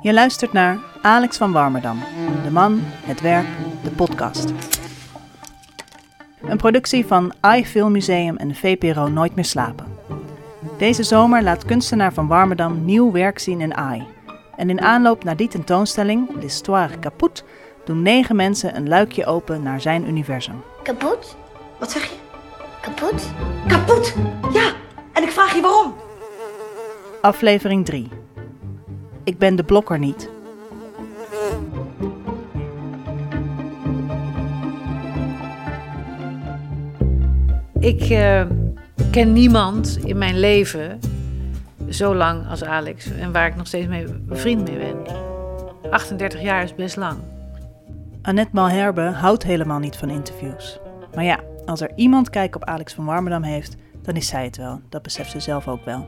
Je luistert naar Alex van Warmerdam. De man, het werk, de podcast. Een productie van iFilm Museum en VPRO Nooit meer slapen. Deze zomer laat kunstenaar van Warmerdam nieuw werk zien in AI. En in aanloop naar die tentoonstelling, L'Histoire Kaput, doen negen mensen een luikje open naar zijn universum. Kapot? Wat zeg je? Kapot? Kapot! Ja, en ik vraag je waarom. Aflevering 3. Ik ben de blokker niet. Ik eh, ken niemand in mijn leven zo lang als Alex en waar ik nog steeds mee vriend mee ben. 38 jaar is best lang. Annette Malherbe houdt helemaal niet van interviews. Maar ja, als er iemand kijk op Alex van Warmerdam heeft, dan is zij het wel. Dat beseft ze zelf ook wel.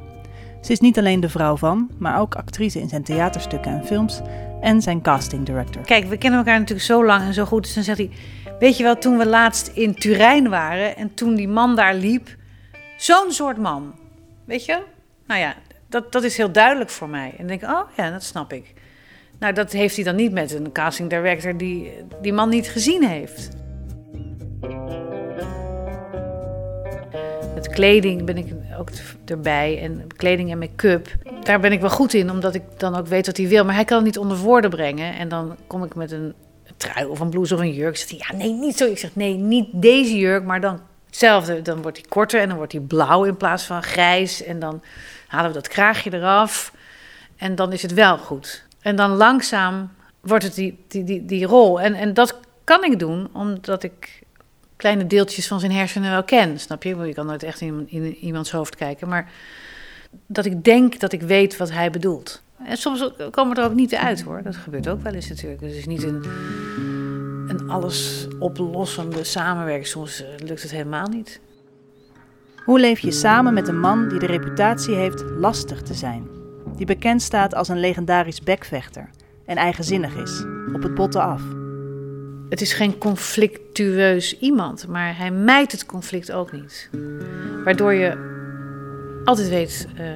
Ze is niet alleen de vrouw van, maar ook actrice in zijn theaterstukken en films en zijn casting director. Kijk, we kennen elkaar natuurlijk zo lang en zo goed. Dus dan zegt hij, weet je wel, toen we laatst in Turijn waren en toen die man daar liep, zo'n soort man. Weet je? Nou ja, dat, dat is heel duidelijk voor mij. En dan denk ik, oh ja, dat snap ik. Nou, dat heeft hij dan niet met een casting director die die man niet gezien heeft. Kleding ben ik ook erbij en kleding en make-up. Daar ben ik wel goed in, omdat ik dan ook weet wat hij wil. Maar hij kan het niet onder woorden brengen. En dan kom ik met een trui of een blouse of een jurk. Zegt hij, ja, nee, niet zo. Ik zeg, nee, niet deze jurk, maar dan hetzelfde. Dan wordt hij korter en dan wordt hij blauw in plaats van grijs. En dan halen we dat kraagje eraf. En dan is het wel goed. En dan langzaam wordt het die, die, die, die rol. En, en dat kan ik doen, omdat ik kleine deeltjes van zijn hersenen wel ken. Snap je? Je kan nooit echt in, in iemands hoofd kijken. Maar dat ik denk dat ik weet wat hij bedoelt. En soms komen we er ook niet uit hoor. Dat gebeurt ook wel eens natuurlijk. Het is niet een, een alles oplossende samenwerking. Soms eh, lukt het helemaal niet. Hoe leef je samen met een man die de reputatie heeft lastig te zijn? Die bekend staat als een legendarisch bekvechter en eigenzinnig is, op het botten af. Het is geen conflictueus iemand, maar hij mijt het conflict ook niet. Waardoor je altijd weet uh,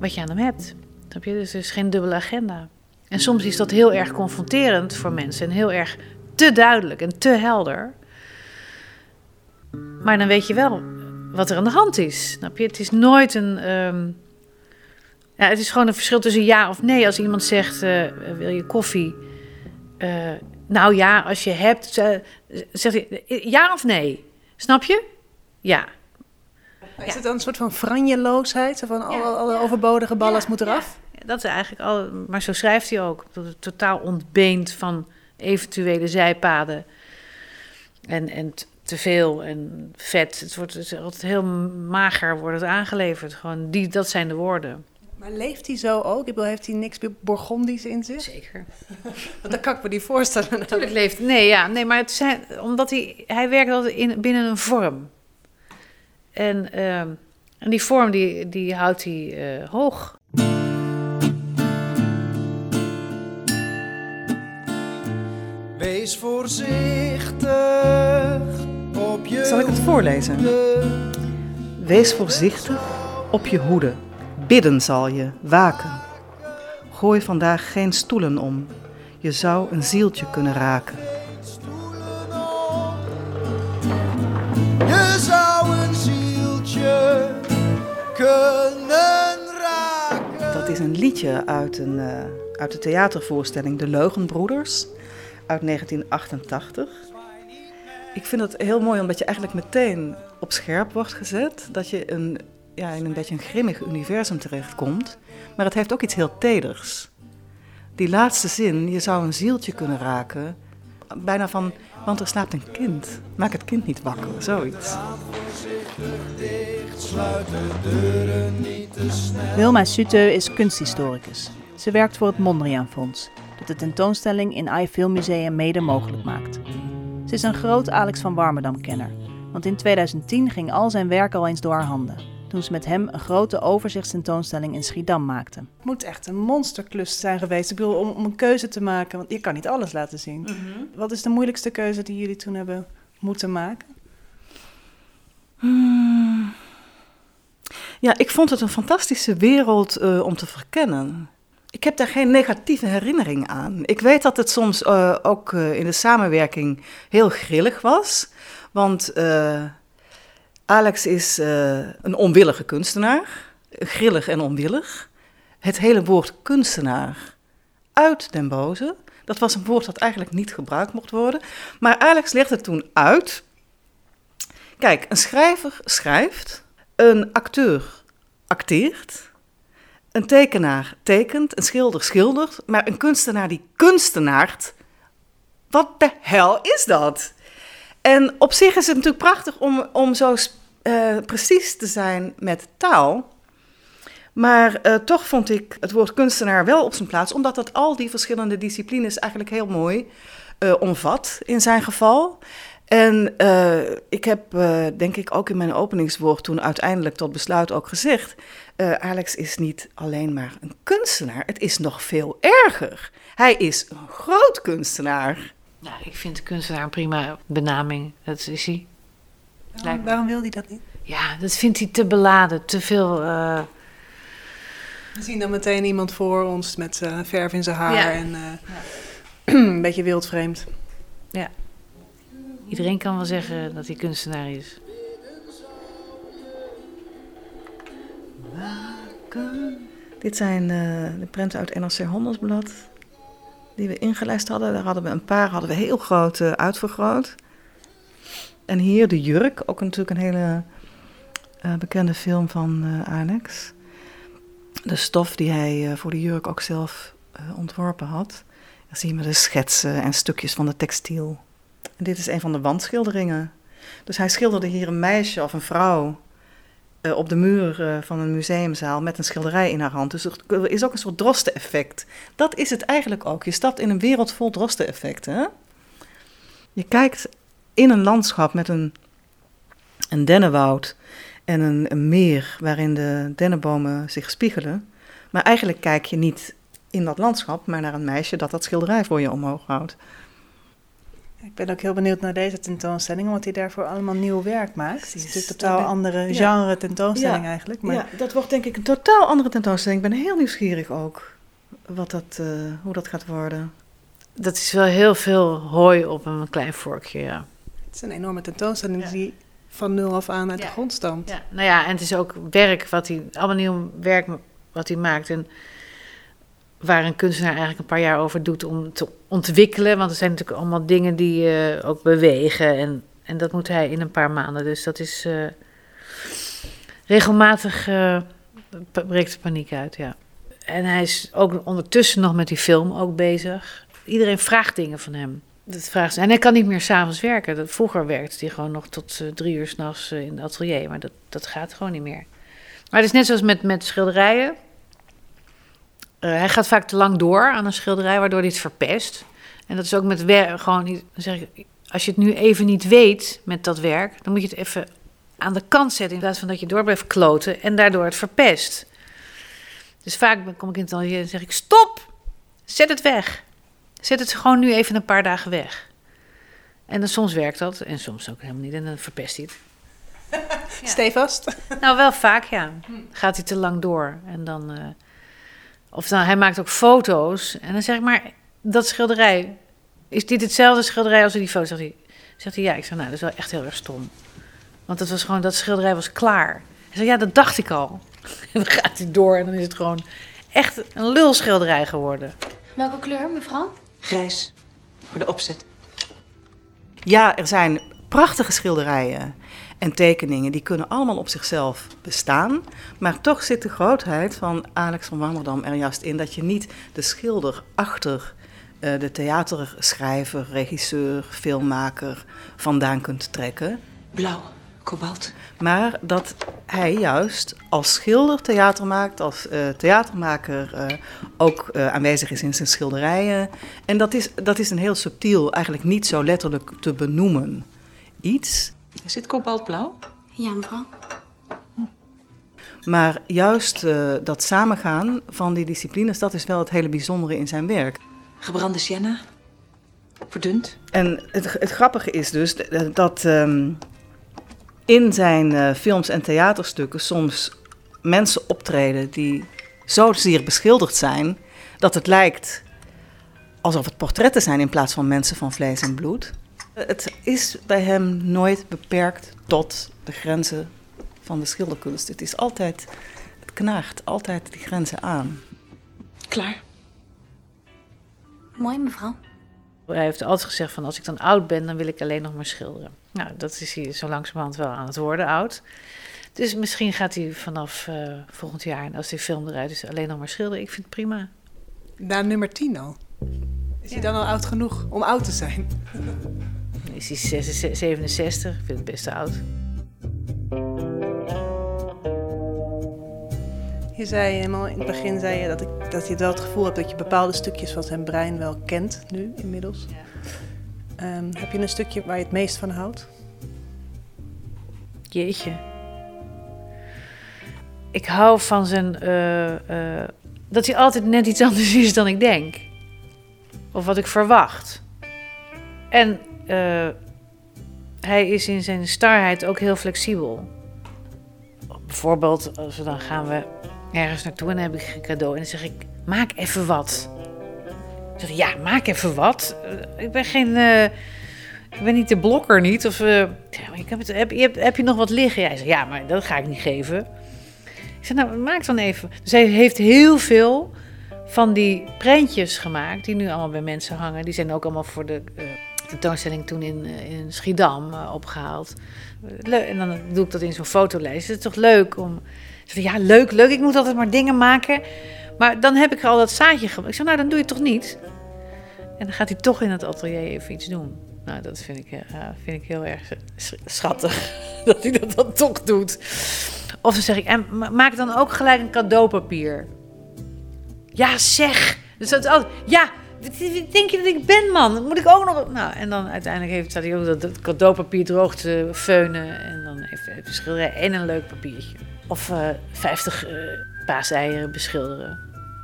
wat je aan hem hebt. Snap je? Dus er is geen dubbele agenda. En soms is dat heel erg confronterend voor mensen en heel erg te duidelijk en te helder. Maar dan weet je wel wat er aan de hand is. Snap? Het is nooit een. Um, ja, het is gewoon een verschil tussen ja of nee. Als iemand zegt: uh, Wil je koffie? Uh, nou ja, als je hebt. Zegt hij ja of nee? Snap je? Ja. Is het dan een soort van franjeloosheid? Van alle, alle overbodige ballast moet eraf? Dat is eigenlijk al. Maar zo schrijft hij ook. Totaal ontbeend van eventuele zijpaden. En, en te veel en vet. Het wordt het altijd heel mager wordt het aangeleverd. Gewoon die, dat zijn de woorden. Maar leeft hij zo ook? Ik bedoel, heeft hij niks Bourgondisch in zich? Zeker. Want dan kan ik me die voorstellen. Natuurlijk leeft. Nee, ja, nee, maar het zijn, omdat hij, hij werkt altijd in, binnen een vorm. En, uh, en die vorm die, die houdt hij uh, hoog. Wees voorzichtig op je Zal ik het voorlezen? Wees voorzichtig op je hoede. Bidden zal je, waken. Gooi vandaag geen stoelen om. Je zou een zieltje kunnen raken. Je zou een zieltje kunnen raken. Dat is een liedje uit, een, uh, uit de theatervoorstelling De Leugenbroeders uit 1988. Ik vind het heel mooi omdat je eigenlijk meteen op scherp wordt gezet. Dat je een, ja, in een beetje een grimmig universum terechtkomt. Maar het heeft ook iets heel teders. Die laatste zin, je zou een zieltje kunnen raken. Bijna van, want er slaapt een kind. Maak het kind niet wakker, zoiets. Wilma Suteu is kunsthistoricus. Ze werkt voor het Mondriaan Fonds, dat de tentoonstelling in iFilm Museum mede mogelijk maakt. Ze is een groot Alex van Warmerdam-kenner, want in 2010 ging al zijn werk al eens door haar handen. Toen ze met hem een grote overzichtstentoonstelling in Schiedam maakte. Het moet echt een monsterklus zijn geweest. Ik bedoel, om, om een keuze te maken, want je kan niet alles laten zien. Mm-hmm. Wat is de moeilijkste keuze die jullie toen hebben moeten maken? Hmm. Ja, ik vond het een fantastische wereld uh, om te verkennen. ik heb daar geen negatieve herinnering aan. Ik weet dat het soms eh, ook eh, in de samenwerking heel grillig was. Want eh, Alex is eh, een onwillige kunstenaar. Grillig en onwillig. Het hele woord kunstenaar uit den boze. Dat was een woord dat eigenlijk niet gebruikt mocht worden. Maar Alex legde het toen uit. Kijk, een schrijver schrijft, een acteur acteert, een tekenaar tekent, een schilder schildert, maar een kunstenaar die kunstenaart, wat de hel is dat? En op zich is het natuurlijk prachtig om, om zo eh, precies te zijn met taal. Maar eh, toch vond ik het woord kunstenaar wel op zijn plaats, omdat dat al die verschillende disciplines eigenlijk heel mooi eh, omvat in zijn geval. En ik heb, denk ik, ook in mijn openingswoord toen uiteindelijk tot besluit ook gezegd: Alex is niet alleen maar een kunstenaar, het is nog veel erger. Hij is een groot kunstenaar. Nou, ik vind kunstenaar een prima benaming. Dat is hij. Waarom, waarom wil hij dat niet? Ja, dat vindt hij te beladen, te veel. We zien dan meteen iemand voor ons met verf in zijn haar Ja. en eh, Ja. een beetje wildvreemd. Ja. Iedereen kan wel zeggen dat hij kunstenaar is. Dit zijn uh, de prenten uit NRC Handelsblad die we ingelijst hadden. Daar hadden we een paar hadden we heel groot uh, uitvergroot. En hier de jurk, ook natuurlijk een hele uh, bekende film van Alex. De stof die hij voor de jurk ook zelf ontworpen had. Dan zien we de schetsen en stukjes van de textiel. En dit is een van de wandschilderingen. Dus hij schilderde hier een meisje of een vrouw uh, op de muur uh, van een museumzaal met een schilderij in haar hand. Dus er is ook een soort drosten-effect. Dat is het eigenlijk ook. Je stapt in een wereld vol drosten-effecten. Je kijkt in een landschap met een, een dennenwoud en een, een meer waarin de dennenbomen zich spiegelen. Maar eigenlijk kijk je niet in dat landschap, maar naar een meisje dat dat schilderij voor je omhoog houdt. Ik ben ook heel benieuwd naar deze tentoonstelling, want hij daarvoor allemaal nieuw werk maakt. Het is natuurlijk een totaal andere genre tentoonstelling ja. eigenlijk. Maar... Ja, dat wordt denk ik een totaal andere tentoonstelling. Ik ben heel nieuwsgierig ook wat dat, uh, hoe dat gaat worden. Dat is wel heel veel hooi op een klein vorkje, ja. Het is een enorme tentoonstelling ja. die van nul af aan uit ja. de grond stamt. Ja, nou ja, en het is ook werk wat hij, allemaal nieuw werk wat hij maakt. En waar een kunstenaar eigenlijk een paar jaar over doet om te ontwikkelen. Want er zijn natuurlijk allemaal dingen die uh, ook bewegen. En, en dat moet hij in een paar maanden. Dus dat is uh, regelmatig uh, breekt de paniek uit, ja. En hij is ook ondertussen nog met die film ook bezig. Iedereen vraagt dingen van hem. Dat vraagt. En hij kan niet meer s'avonds werken. Vroeger werkte hij gewoon nog tot drie uur s'nachts in het atelier. Maar dat, dat gaat gewoon niet meer. Maar het is net zoals met, met schilderijen. Uh, hij gaat vaak te lang door aan een schilderij, waardoor hij het verpest. En dat is ook met werk gewoon niet. Zeg ik, als je het nu even niet weet met dat werk, dan moet je het even aan de kant zetten in plaats van dat je door blijft kloten en daardoor het verpest. Dus vaak kom ik in het atelier en zeg ik: stop, zet het weg. Zet het gewoon nu even een paar dagen weg. En dan soms werkt dat en soms ook helemaal niet en dan verpest hij het. ja. Stevast? Nou, wel vaak ja. Gaat hij te lang door en dan. Uh, of dan, hij maakt ook foto's. En dan zeg ik, maar dat schilderij, is dit hetzelfde schilderij als die foto? Zegt hij, zegt hij ja. Ik zeg, nou, dat is wel echt heel erg stom. Want dat was gewoon, dat schilderij was klaar. Hij zegt, ja, dat dacht ik al. En dan gaat hij door en dan is het gewoon echt een lulschilderij geworden. Welke kleur, mevrouw? Grijs, voor de opzet. Ja, er zijn prachtige schilderijen en tekeningen, die kunnen allemaal op zichzelf bestaan. Maar toch zit de grootheid van Alex van Warmerdam er juist in dat je niet de schilder achter uh, de theaterschrijver, regisseur, filmmaker vandaan kunt trekken. Blauw, kobalt. Maar dat hij juist als schilder theater maakt, als uh, theatermaker uh, ook aanwezig is in zijn schilderijen. En dat is, dat is een heel subtiel, eigenlijk niet zo letterlijk te benoemen iets. Is dit kobaltblauw? Ja, mevrouw. Maar juist uh, dat samengaan van die disciplines, dat is wel het hele bijzondere in zijn werk. Gebrande sienna, verdund. En het, het grappige is dus dat um, in zijn uh, films en theaterstukken soms mensen optreden die zozeer beschilderd zijn dat het lijkt alsof het portretten zijn in plaats van mensen van vlees en bloed. Het is bij hem nooit beperkt tot de grenzen van de schilderkunst. Het is altijd, het knaagt altijd die grenzen aan. Klaar. Mooi, mevrouw. Hij heeft altijd gezegd van als ik dan oud ben, dan wil ik alleen nog maar schilderen. Nou, dat is hij zo langzamerhand wel aan het worden oud. Dus misschien gaat hij vanaf uh, volgend jaar, en als die film eruit is, alleen nog maar schilderen. Ik vind het prima. Na nummer 10 al. Is hij dan al oud genoeg om oud te zijn? Is hij 67? Ik vind het best oud. Je zei helemaal in het begin zei je dat, ik, dat je wel het gevoel hebt dat je bepaalde stukjes van zijn brein wel kent nu inmiddels. Ja. Um, heb je een stukje waar je het meest van houdt? Jeetje. Ik hou van zijn. Uh, uh, dat hij altijd net iets anders is dan ik denk. Of wat ik verwacht. En uh, hij is in zijn starheid ook heel flexibel. Bijvoorbeeld, als we dan gaan we ergens naartoe en dan heb ik een cadeau. En dan zeg ik, maak even wat. Zeg, ja, maak even wat. Uh, ik ben geen... Uh, ik ben niet de blokker niet. Of ik heb, heb, heb, je nog wat liggen? Hij zegt, ja, maar dat ga ik niet geven. Ik zeg, nou, maak dan even. Dus heeft heel veel van die prentjes gemaakt... die nu allemaal bij mensen hangen. Die zijn ook allemaal voor de tentoonstelling toen in, in Schiedam opgehaald. En dan doe ik dat in zo'n fotolijst. Het is toch leuk om ja, leuk, leuk. Ik moet altijd maar dingen maken. Maar dan heb ik al dat zaadje gemaakt. Ik zei, nou, dan doe je toch niet? En dan gaat hij toch in het atelier even iets doen. Nou, dat vind ik, uh, vind ik heel erg schattig. dat hij dat dan toch doet. Of dan zeg ik, en maak dan ook gelijk een cadeaupapier. Ja, zeg. Dus dat ja, denk je dat ik ben, man? Dat moet ik ook nog... Nou, en dan uiteindelijk heeft, staat hij ook dat cadeaupapier droog te feunen. En dan even, even schilderen en een leuk papiertje. Of uh, 50 uh, paaseieren beschilderen.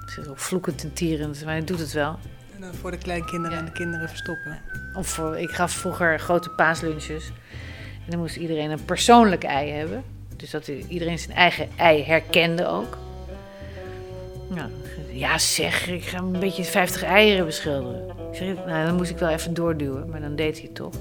Zit ook vloekend en tierend, maar hij doet het wel. En dan voor de kleinkinderen ja. en de kinderen verstoppen. Of voor, ik gaf vroeger grote paaslunches. En dan moest iedereen een persoonlijk ei hebben. Dus dat iedereen zijn eigen ei herkende ook. Nou, ja zeg, ik ga een beetje 50 eieren beschilderen. Ik zeg, nou, dan moest ik wel even doorduwen, maar dan deed hij het toch.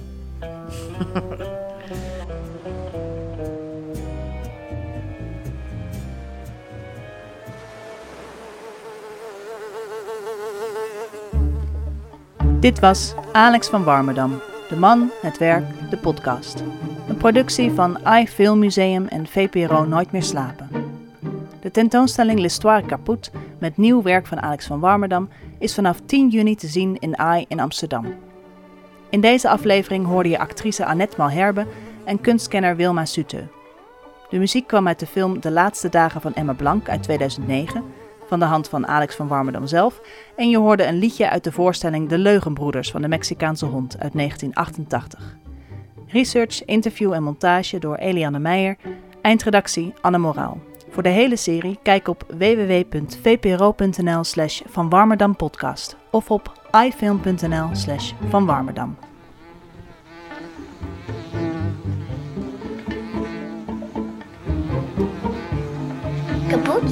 Dit was Alex van Warmerdam, De Man, Het Werk, de podcast. Een productie van iFilm Museum en VPRO Nooit meer slapen. De tentoonstelling L'Histoire Caput met nieuw werk van Alex van Warmerdam is vanaf 10 juni te zien in AI in Amsterdam. In deze aflevering hoorde je actrice Annette Malherbe en kunstkenner Wilma Suteu. De muziek kwam uit de film De Laatste Dagen van Emma Blank uit 2009 van de hand van Alex van Warmerdam zelf. En je hoorde een liedje uit de voorstelling De Leugenbroeders van de Mexicaanse hond uit 1988. Research, interview en montage door Eliane Meijer. Eindredactie Anne Moraal. Voor de hele serie kijk op www.vpro.nl slash Van Warmerdam podcast of op ifilm.nl slash Van Warmerdam. Kapot?